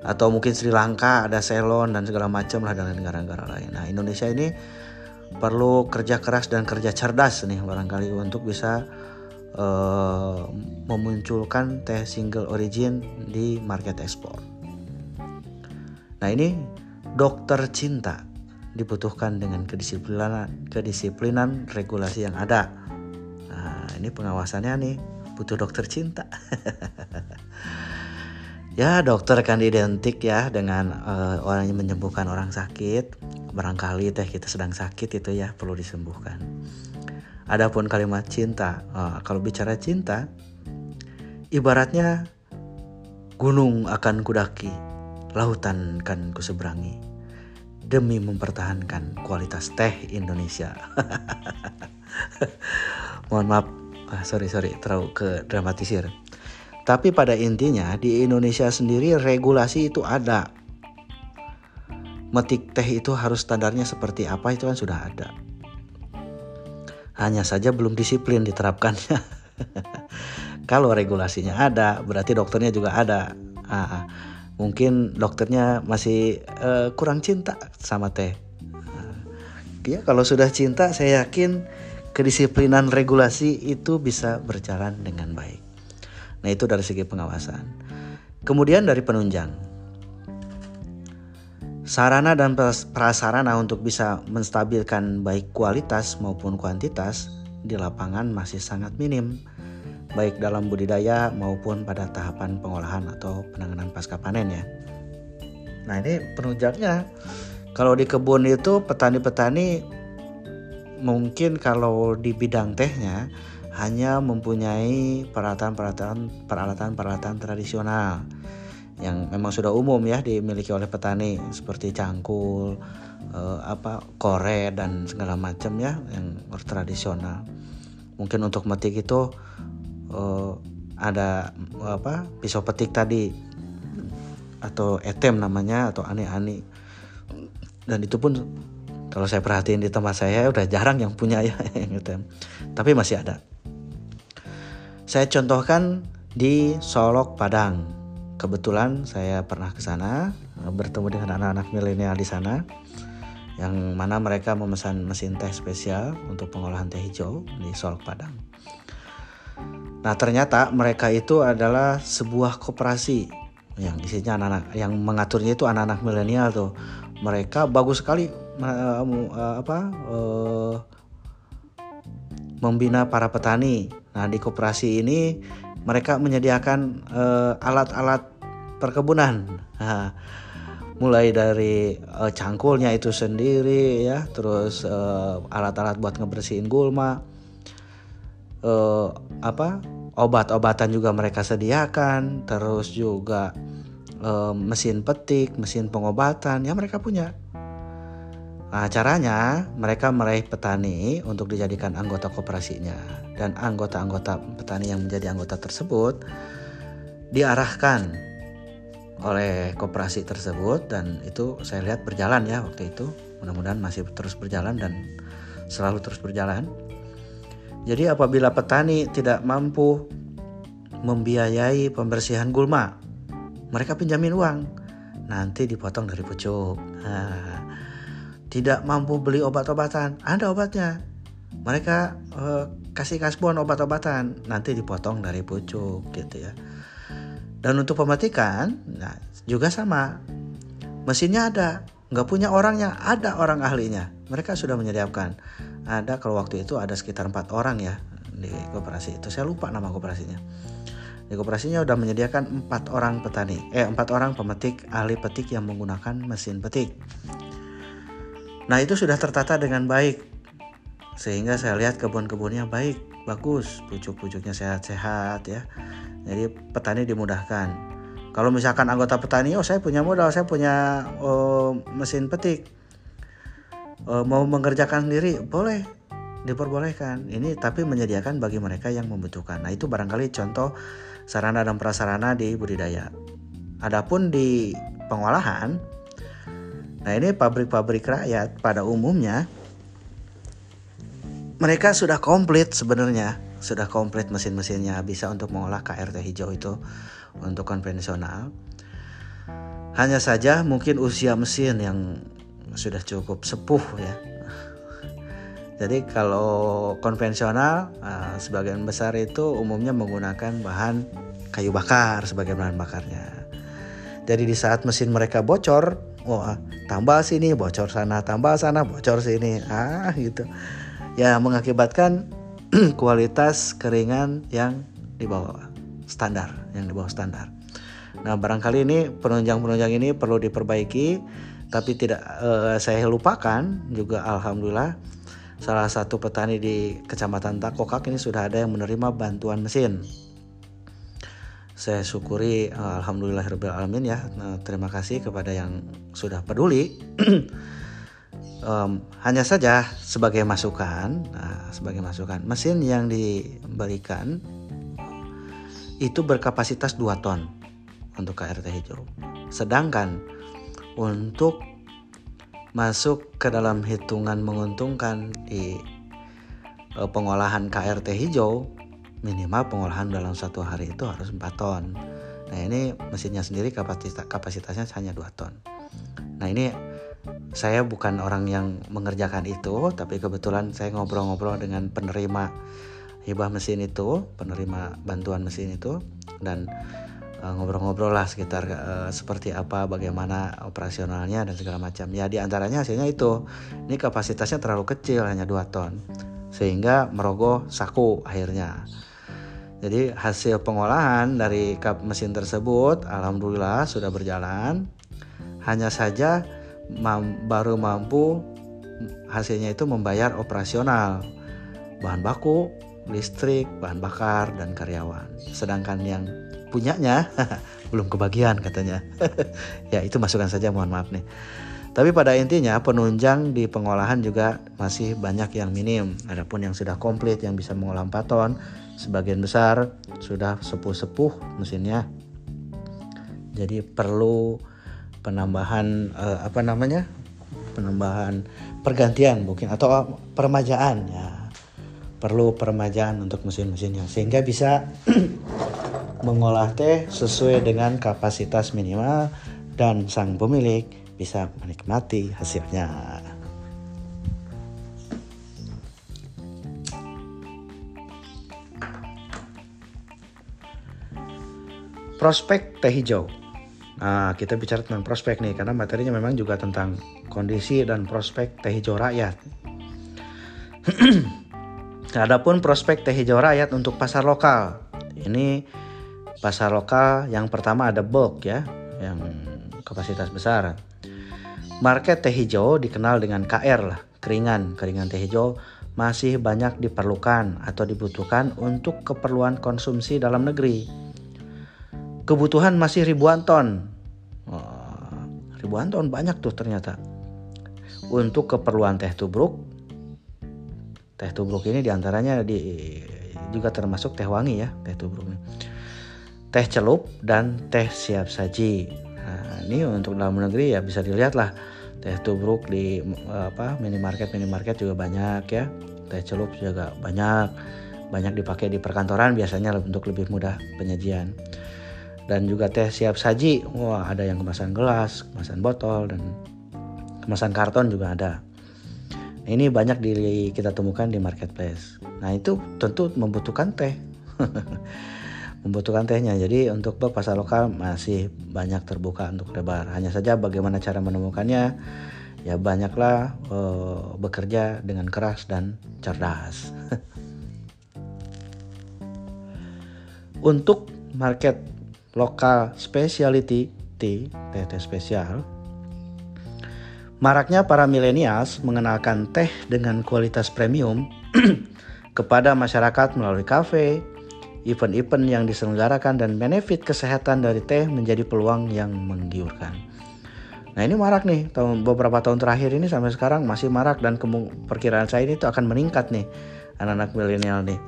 Atau mungkin Sri Lanka ada Ceylon dan segala macam lah dan negara-negara lain. Nah Indonesia ini perlu kerja keras dan kerja cerdas nih barangkali untuk bisa uh, memunculkan teh single origin di market ekspor. Nah ini dokter cinta dibutuhkan dengan kedisiplinan kedisiplinan regulasi yang ada. Nah ini pengawasannya nih butuh dokter cinta. ya dokter kan identik ya dengan uh, orang yang menyembuhkan orang sakit. Barangkali teh kita sedang sakit itu ya perlu disembuhkan. Adapun kalimat cinta uh, kalau bicara cinta ibaratnya gunung akan kudaki lautan kan kuseberangi demi mempertahankan kualitas teh Indonesia. Mohon maaf ah, sorry sorry terlalu ke dramatisir tapi pada intinya di Indonesia sendiri regulasi itu ada. Metik teh itu harus standarnya seperti apa itu kan sudah ada. Hanya saja belum disiplin diterapkannya. Kalau regulasinya ada, berarti dokternya juga ada. Ah, mungkin dokternya masih uh, kurang cinta sama teh. ya kalau sudah cinta, saya yakin kedisiplinan regulasi itu bisa berjalan dengan baik. Nah, itu dari segi pengawasan. Kemudian dari penunjang. Sarana dan prasarana untuk bisa menstabilkan baik kualitas maupun kuantitas di lapangan masih sangat minim, baik dalam budidaya maupun pada tahapan pengolahan atau penanganan pasca panen ya. Nah ini penunjangnya, kalau di kebun itu petani-petani mungkin kalau di bidang tehnya hanya mempunyai peralatan-peralatan peralatan-peralatan tradisional yang memang sudah umum ya dimiliki oleh petani seperti cangkul, eh, apa kore dan segala macam ya yang tradisional. Mungkin untuk metik itu eh, ada apa pisau petik tadi atau etem namanya atau ani-ani dan itu pun kalau saya perhatiin di tempat saya udah jarang yang punya ya yang etem. Tapi masih ada saya contohkan di Solok Padang. Kebetulan saya pernah ke sana bertemu dengan anak-anak milenial di sana yang mana mereka memesan mesin teh spesial untuk pengolahan teh hijau di Solok Padang. Nah, ternyata mereka itu adalah sebuah koperasi yang isinya anak-anak yang mengaturnya itu anak-anak milenial tuh. Mereka bagus sekali uh, uh, apa uh, membina para petani Nah, di koperasi ini mereka menyediakan uh, alat-alat perkebunan. Nah, mulai dari uh, cangkulnya itu sendiri ya, terus uh, alat-alat buat ngebersihin gulma. Uh, apa? Obat-obatan juga mereka sediakan, terus juga uh, mesin petik, mesin pengobatan ya mereka punya. Nah, caranya mereka meraih petani untuk dijadikan anggota koperasinya dan anggota-anggota petani yang menjadi anggota tersebut diarahkan oleh koperasi tersebut dan itu saya lihat berjalan ya waktu itu mudah-mudahan masih terus berjalan dan selalu terus berjalan. Jadi apabila petani tidak mampu membiayai pembersihan gulma, mereka pinjamin uang, nanti dipotong dari pucuk. Nah, tidak mampu beli obat-obatan, ada obatnya. Mereka uh, kasih kasbon obat-obatan, nanti dipotong dari pucuk gitu ya. Dan untuk pematikan, nah juga sama. Mesinnya ada, nggak punya orangnya, ada orang ahlinya. Mereka sudah menyediakan. Ada kalau waktu itu ada sekitar empat orang ya di koperasi itu. Saya lupa nama koperasinya. Di koperasinya sudah menyediakan empat orang petani, eh empat orang pemetik ahli petik yang menggunakan mesin petik. Nah itu sudah tertata dengan baik sehingga saya lihat kebun-kebunnya baik, bagus, pucuk-pucuknya sehat-sehat ya. Jadi petani dimudahkan. Kalau misalkan anggota petani, oh saya punya modal, saya punya oh, mesin petik, oh, mau mengerjakan sendiri, boleh, diperbolehkan. Ini tapi menyediakan bagi mereka yang membutuhkan. Nah itu barangkali contoh sarana dan prasarana di budidaya. Adapun di pengolahan, Nah ini pabrik-pabrik rakyat pada umumnya mereka sudah komplit sebenarnya sudah komplit mesin-mesinnya bisa untuk mengolah KRT hijau itu untuk konvensional. Hanya saja mungkin usia mesin yang sudah cukup sepuh ya. Jadi kalau konvensional uh, sebagian besar itu umumnya menggunakan bahan kayu bakar sebagai bahan bakarnya. Jadi di saat mesin mereka bocor, wah tambah sini bocor sana, tambah sana bocor sini, ah gitu. Ya mengakibatkan kualitas keringan yang di bawah standar, yang di bawah standar. Nah barangkali ini penunjang-penunjang ini perlu diperbaiki, tapi tidak uh, saya lupakan juga alhamdulillah salah satu petani di Kecamatan Takokak ini sudah ada yang menerima bantuan mesin. Saya syukuri alhamdulillah alamin ya. Nah, terima kasih kepada yang sudah peduli. um, hanya saja sebagai masukan, nah, sebagai masukan, mesin yang diberikan itu berkapasitas 2 ton untuk KRT hijau. Sedangkan untuk masuk ke dalam hitungan menguntungkan di uh, pengolahan KRT hijau minimal pengolahan dalam satu hari itu harus 4 ton. Nah ini mesinnya sendiri kapasitas kapasitasnya hanya 2 ton. Nah ini saya bukan orang yang mengerjakan itu, tapi kebetulan saya ngobrol-ngobrol dengan penerima hibah mesin itu, penerima bantuan mesin itu, dan Eh, ngobrol-ngobrol lah sekitar uh, seperti apa, bagaimana operasionalnya dan segala macam. Ya di antaranya hasilnya itu, ini kapasitasnya terlalu kecil hanya 2 ton, sehingga merogoh saku akhirnya. Jadi hasil pengolahan dari kap mesin tersebut, alhamdulillah sudah berjalan. Hanya saja mam baru mampu hasilnya itu membayar operasional, bahan baku, listrik, bahan bakar, dan karyawan. Sedangkan yang punyanya belum kebagian katanya. ya itu masukan saja mohon maaf nih. Tapi pada intinya penunjang di pengolahan juga masih banyak yang minim. Adapun yang sudah komplit yang bisa mengolah 4 ton, sebagian besar sudah sepuh-sepuh mesinnya. Jadi perlu penambahan eh, apa namanya? penambahan pergantian mungkin atau permajaan ya. Perlu permajaan untuk mesin-mesinnya sehingga bisa mengolah teh sesuai dengan kapasitas minimal dan sang pemilik bisa menikmati hasilnya. Prospek teh hijau. Nah, kita bicara tentang prospek nih karena materinya memang juga tentang kondisi dan prospek teh hijau rakyat. Adapun prospek teh hijau rakyat untuk pasar lokal. Ini pasar lokal yang pertama ada bulk ya, yang kapasitas besar. Market teh hijau dikenal dengan KR lah, keringan. Keringan teh hijau masih banyak diperlukan atau dibutuhkan untuk keperluan konsumsi dalam negeri. Kebutuhan masih ribuan ton. Oh, ribuan ton banyak tuh ternyata. Untuk keperluan teh tubruk. Teh tubruk ini di antaranya di, juga termasuk teh wangi ya, teh tubruk teh celup dan teh siap saji. Nah, ini untuk dalam negeri ya bisa dilihat lah teh tubruk di apa minimarket minimarket juga banyak ya. Teh celup juga banyak banyak dipakai di perkantoran biasanya untuk lebih mudah penyajian. Dan juga teh siap saji, wah ada yang kemasan gelas, kemasan botol dan kemasan karton juga ada. Ini banyak di kita temukan di marketplace. Nah itu tentu membutuhkan teh. membutuhkan tehnya. Jadi untuk bak pasar lokal masih banyak terbuka untuk lebar. Hanya saja bagaimana cara menemukannya ya banyaklah uh, bekerja dengan keras dan cerdas. untuk market lokal specialty tea, teh teh spesial, maraknya para milenials mengenalkan teh dengan kualitas premium kepada masyarakat melalui kafe, event-event yang diselenggarakan dan benefit kesehatan dari teh menjadi peluang yang menggiurkan. Nah ini marak nih tahun beberapa tahun terakhir ini sampai sekarang masih marak dan perkiraan saya ini itu akan meningkat nih anak-anak milenial nih.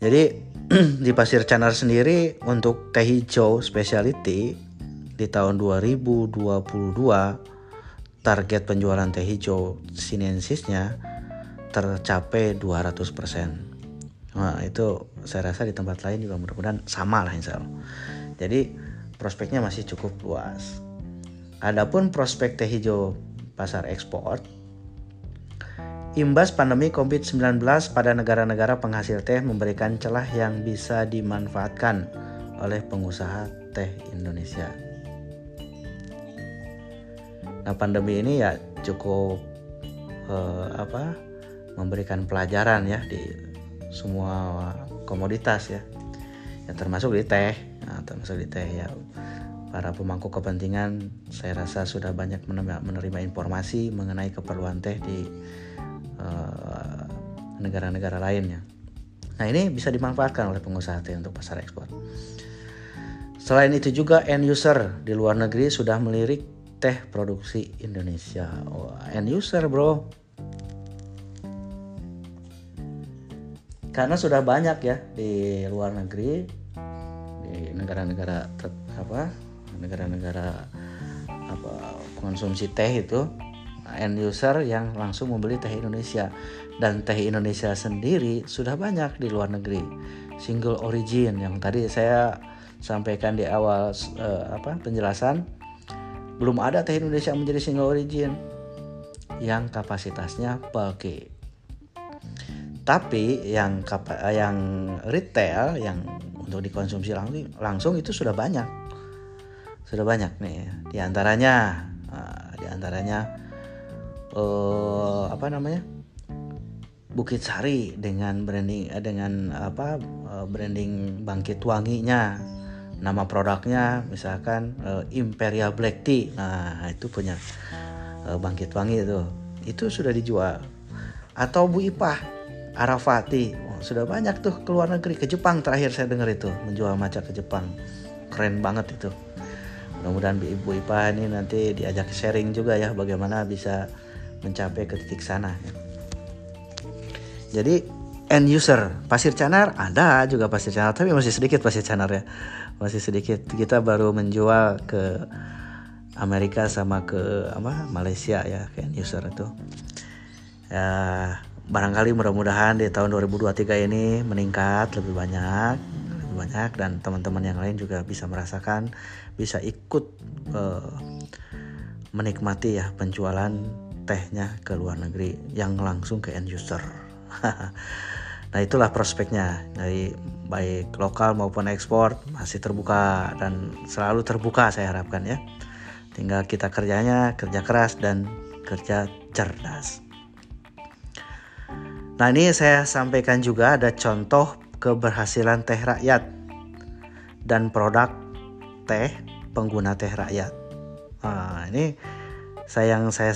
Jadi di Pasir Canar sendiri untuk teh hijau specialty di tahun 2022 target penjualan teh hijau sinensisnya tercapai 200%. Nah, itu saya rasa di tempat lain juga mudah-mudahan sama lah insya Allah. Jadi prospeknya masih cukup luas. Adapun prospek teh hijau pasar ekspor, imbas pandemi COVID-19 pada negara-negara penghasil teh memberikan celah yang bisa dimanfaatkan oleh pengusaha teh Indonesia. Nah pandemi ini ya cukup eh, apa memberikan pelajaran ya di semua komoditas ya yang termasuk di teh nah, termasuk di teh ya para pemangku kepentingan saya rasa sudah banyak menerima, informasi mengenai keperluan teh di eh, negara-negara uh, lainnya. Nah ini bisa dimanfaatkan oleh pengusaha teh untuk pasar ekspor. Selain itu juga end user di luar negeri sudah melirik teh produksi Indonesia. Oh, end user bro, karena sudah banyak ya di luar negeri di negara-negara apa negara-negara apa konsumsi teh itu end user yang langsung membeli teh Indonesia. Dan teh Indonesia sendiri sudah banyak di luar negeri. Single origin yang tadi saya sampaikan di awal uh, apa penjelasan belum ada teh Indonesia menjadi single origin. Yang kapasitasnya bulky tapi yang yang retail yang untuk dikonsumsi langsung langsung itu sudah banyak. Sudah banyak nih. Di antaranya uh, di antaranya uh, apa namanya? Bukit Sari dengan branding eh, dengan apa branding bangkit wanginya nama produknya misalkan uh, Imperial Black Tea. Nah itu punya uh, bangkit wangi itu. Itu sudah dijual. Atau Bu Ipah Arafati. Oh, sudah banyak tuh ke luar negeri. Ke Jepang terakhir saya dengar itu menjual maca ke Jepang. Keren banget itu. Mudah-mudahan ibu Ipa ini nanti diajak sharing juga ya bagaimana bisa mencapai ke titik sana ya. jadi end user pasir canar ada juga pasir canar tapi masih sedikit pasir canar ya. Masih sedikit. Kita baru menjual ke Amerika sama ke apa Malaysia ya end user itu. Ya barangkali mudah-mudahan di tahun 2023 ini meningkat lebih banyak lebih banyak dan teman-teman yang lain juga bisa merasakan bisa ikut uh, menikmati ya penjualan tehnya ke luar negeri yang langsung ke end user. Nah itulah prospeknya. Dari baik lokal maupun ekspor masih terbuka dan selalu terbuka saya harapkan ya. Tinggal kita kerjanya kerja keras dan kerja cerdas Nah ini saya sampaikan juga ada contoh keberhasilan teh rakyat dan produk teh pengguna teh rakyat. Nah, ini saya yang saya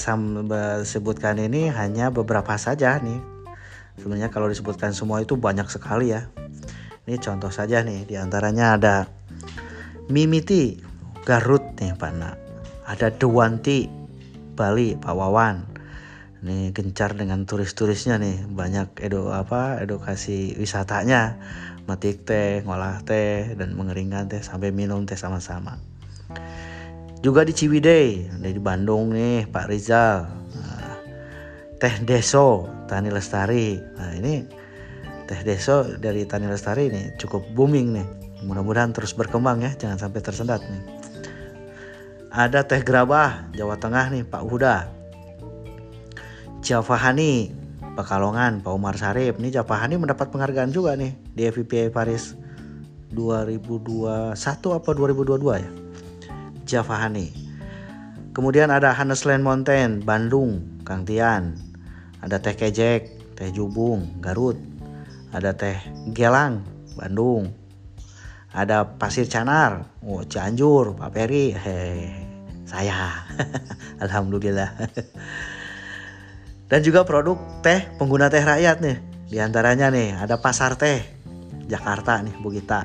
sebutkan ini hanya beberapa saja nih. Sebenarnya kalau disebutkan semua itu banyak sekali ya. Ini contoh saja nih, di antaranya ada Mimiti Garut nih Pak Nak. Ada Dewanti Bali Pak Wawan nih gencar dengan turis-turisnya nih. Banyak edo apa edukasi wisatanya. Metik teh ngolah teh dan mengeringkan teh sampai minum teh sama-sama. Juga di Ciwidey di Bandung nih Pak Rizal. Nah, teh deso Tani Lestari. Nah ini teh deso dari Tani Lestari nih cukup booming nih. Mudah-mudahan terus berkembang ya jangan sampai tersendat nih. Ada teh gerabah Jawa Tengah nih Pak Huda Javahani. Pekalongan Pak Umar Sarip. Ini Javahani mendapat penghargaan juga nih di FIPA Paris 2021 apa 2022 ya? Javahani. Kemudian ada Hanesland Mountain Bandung Kang Tian. Ada teh kejek teh jubung Garut. Ada teh gelang Bandung. Ada pasir canar oh Cianjur Pak Peri. Hehehe saya. Alhamdulillah dan juga produk teh pengguna teh rakyat nih. Di antaranya nih ada pasar teh Jakarta nih Bu Gita.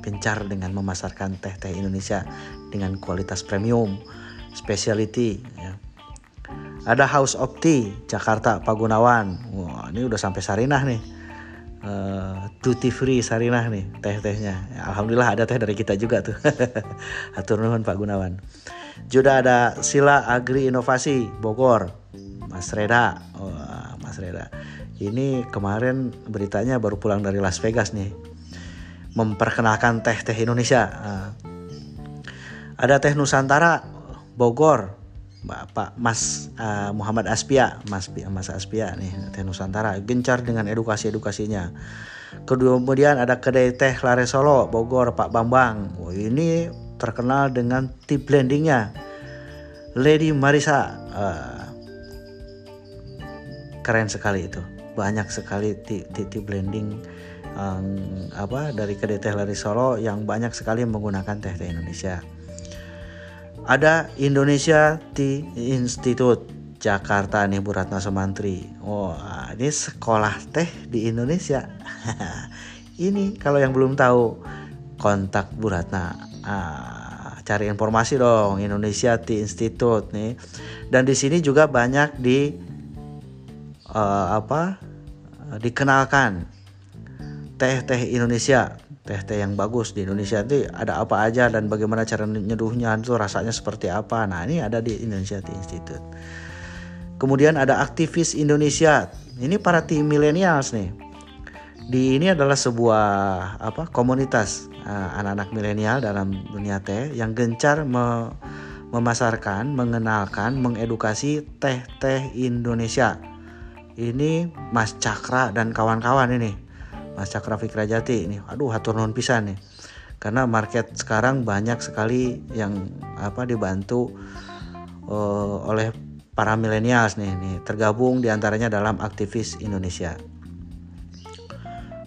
Gencar dengan memasarkan teh-teh Indonesia dengan kualitas premium specialty ya. ada House of Tea Jakarta Pak Gunawan. Wah ini udah sampai Sarinah nih. Uh, duty free Sarinah nih teh-tehnya. Ya, Alhamdulillah ada teh dari kita juga tuh. Atur nuhun Pak Gunawan. Juga ada Sila Agri Inovasi Bogor Mas Reda. Oh, Mas Reda. Ini kemarin beritanya baru pulang dari Las Vegas nih. Memperkenalkan teh-teh Indonesia. Uh, ada teh Nusantara Bogor, Bapak Mas uh, Muhammad Aspia, Mas Mas Aspia nih teh Nusantara. Gencar dengan edukasi-edukasinya. Kemudian ada kedai teh Lare Solo Bogor Pak Bambang. Oh, ini terkenal dengan tea blendingnya. Lady Marisa uh, keren sekali itu. Banyak sekali tea blending um, apa dari kedai teh Lare Solo yang banyak sekali menggunakan teh teh Indonesia ada Indonesia Tea Institute Jakarta nih Bu Ratna Semantri. Oh, ini sekolah teh di Indonesia. ini kalau yang belum tahu kontak Bu Ratna. Ah, cari informasi dong Indonesia Tea Institute nih. Dan di sini juga banyak di uh, apa? dikenalkan teh-teh Indonesia teh-teh yang bagus di Indonesia itu ada apa aja dan bagaimana cara nyeduhnya itu rasanya seperti apa. Nah, ini ada di Indonesia Tea Institute. Kemudian ada aktivis Indonesia. Ini para tim milenials nih. Di ini adalah sebuah apa komunitas uh, anak-anak milenial dalam dunia teh yang gencar me memasarkan, mengenalkan, mengedukasi teh-teh Indonesia. Ini Mas Cakra dan kawan-kawan ini. Mas Cakra Fikrajati ini. Aduh hatur nuhun pisan nih. Karena market sekarang banyak sekali yang apa dibantu uh, oleh para milenials nih, nih. Tergabung di antaranya dalam aktivis Indonesia.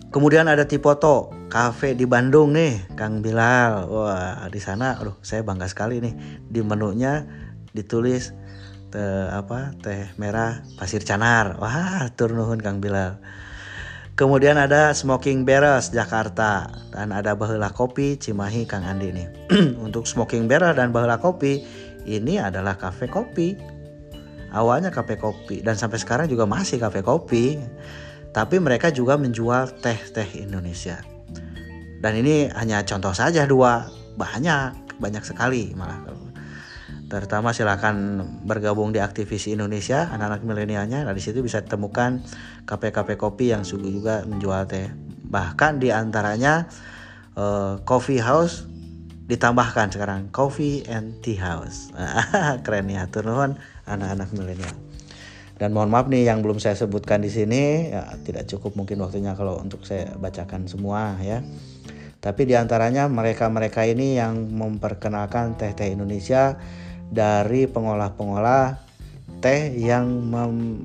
Kemudian ada Tipoto Cafe di Bandung nih, Kang Bilal. Wah, di sana aduh saya bangga sekali nih. Di menunya ditulis teh apa teh merah pasir canar. Wah, turnuhun Kang Bilal. Kemudian ada Smoking Barrels Jakarta dan ada Bahula Kopi Cimahi Kang Andi nih. Untuk Smoking Barrel dan Bahula Kopi ini adalah kafe kopi. Awalnya kafe kopi dan sampai sekarang juga masih kafe kopi. Tapi mereka juga menjual teh-teh Indonesia. Dan ini hanya contoh saja dua, banyak, banyak sekali malah terutama silakan bergabung di aktivis Indonesia anak-anak milenialnya. Nah di situ bisa temukan kafe-kafe kopi yang juga menjual teh. Bahkan di antaranya uh, eh, coffee house ditambahkan sekarang coffee and tea house. Keren ya turun anak-anak milenial. Dan mohon maaf nih yang belum saya sebutkan di sini ya tidak cukup mungkin waktunya kalau untuk saya bacakan semua ya. Tapi di antaranya mereka-mereka ini yang memperkenalkan teh-teh Indonesia dari pengolah-pengolah teh yang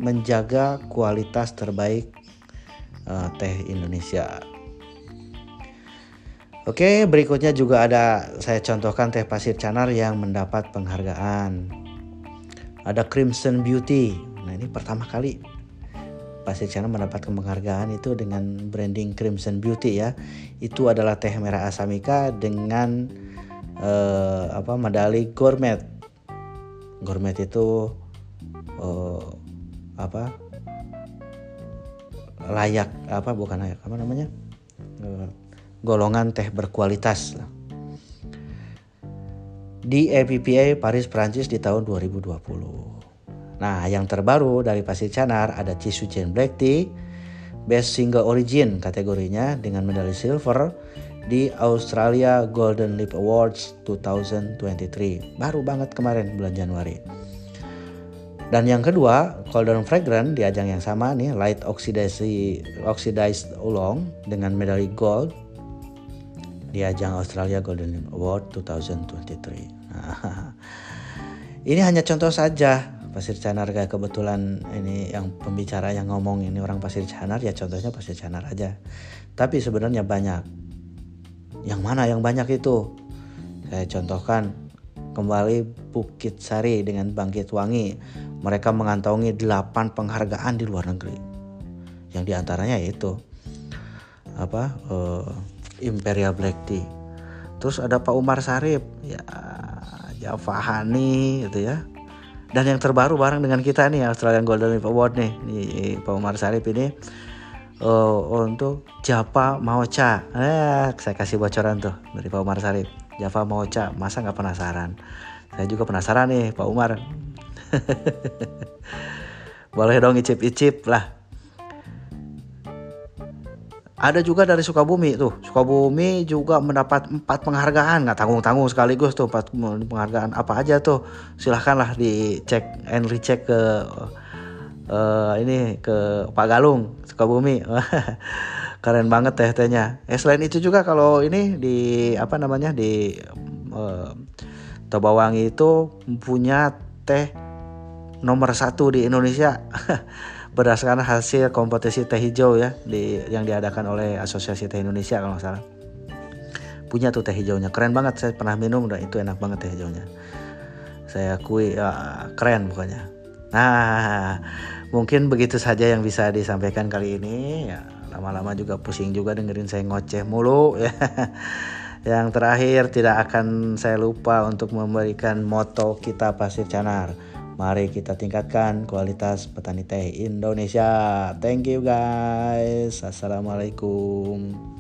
menjaga kualitas terbaik uh, teh Indonesia. Oke, berikutnya juga ada saya contohkan teh pasir canar yang mendapat penghargaan. Ada Crimson Beauty. Nah, ini pertama kali pasir canar mendapatkan penghargaan itu dengan branding Crimson Beauty ya. Itu adalah teh merah asamika dengan uh, apa medali gourmet gourmet itu uh, apa layak apa bukan layak apa namanya uh, golongan teh berkualitas di EPPA Paris Prancis di tahun 2020. Nah, yang terbaru dari Pasir Canar ada Chisuchen Black Tea Best Single Origin kategorinya dengan medali silver di Australia Golden Leap Awards 2023. Baru banget kemarin bulan Januari. Dan yang kedua, Golden Fragrant di ajang yang sama nih, Light Oxidasi Oxidized Oolong dengan medali gold di ajang Australia Golden Leap Award 2023. Nah, ini hanya contoh saja Pasir Canar kayak kebetulan ini yang pembicara yang ngomong ini orang Pasir Canar ya contohnya Pasir Canar aja. Tapi sebenarnya banyak yang mana yang banyak itu? Saya contohkan kembali Bukit Sari dengan Bangkit Wangi. Mereka mengantongi 8 penghargaan di luar negeri. Yang di antaranya itu apa uh, Imperial Black Tea. Terus ada Pak Umar Sarip, ya Java Hani gitu ya. Dan yang terbaru bareng dengan kita nih Australian Golden Leaf Award nih, nih Pak Umar Sarip ini uh, untuk Java Maocha. Eh, saya kasih bocoran tuh dari Pak Umar Sarif. Java Maocha, masa nggak penasaran? Saya juga penasaran nih Pak Umar. Boleh dong icip-icip lah. ada juga dari Sukabumi tuh Sukabumi juga mendapat empat penghargaan nggak tanggung tanggung sekaligus tuh empat penghargaan apa aja tuh silahkanlah dicek and recheck ke uh, ini ke Pak Galung Sukabumi. Keren banget teh tehnya. Eh selain itu juga kalau ini di apa namanya di uh, Tobawangi itu punya teh nomor satu di Indonesia. Berdasarkan hasil kompetisi teh hijau ya di yang diadakan oleh Asosiasi Teh Indonesia kalau salah. Punya tuh teh hijaunya. Keren banget saya pernah minum dan itu enak banget teh hijaunya. Saya akui ya, keren pokoknya. Nah mungkin begitu saja yang bisa disampaikan kali ini ya lama-lama juga pusing juga dengerin saya ngoceh mulu ya yang terakhir tidak akan saya lupa untuk memberikan moto kita Pasir Canar Mari kita tingkatkan kualitas petani teh Indonesia. Thank you guys. Assalamualaikum.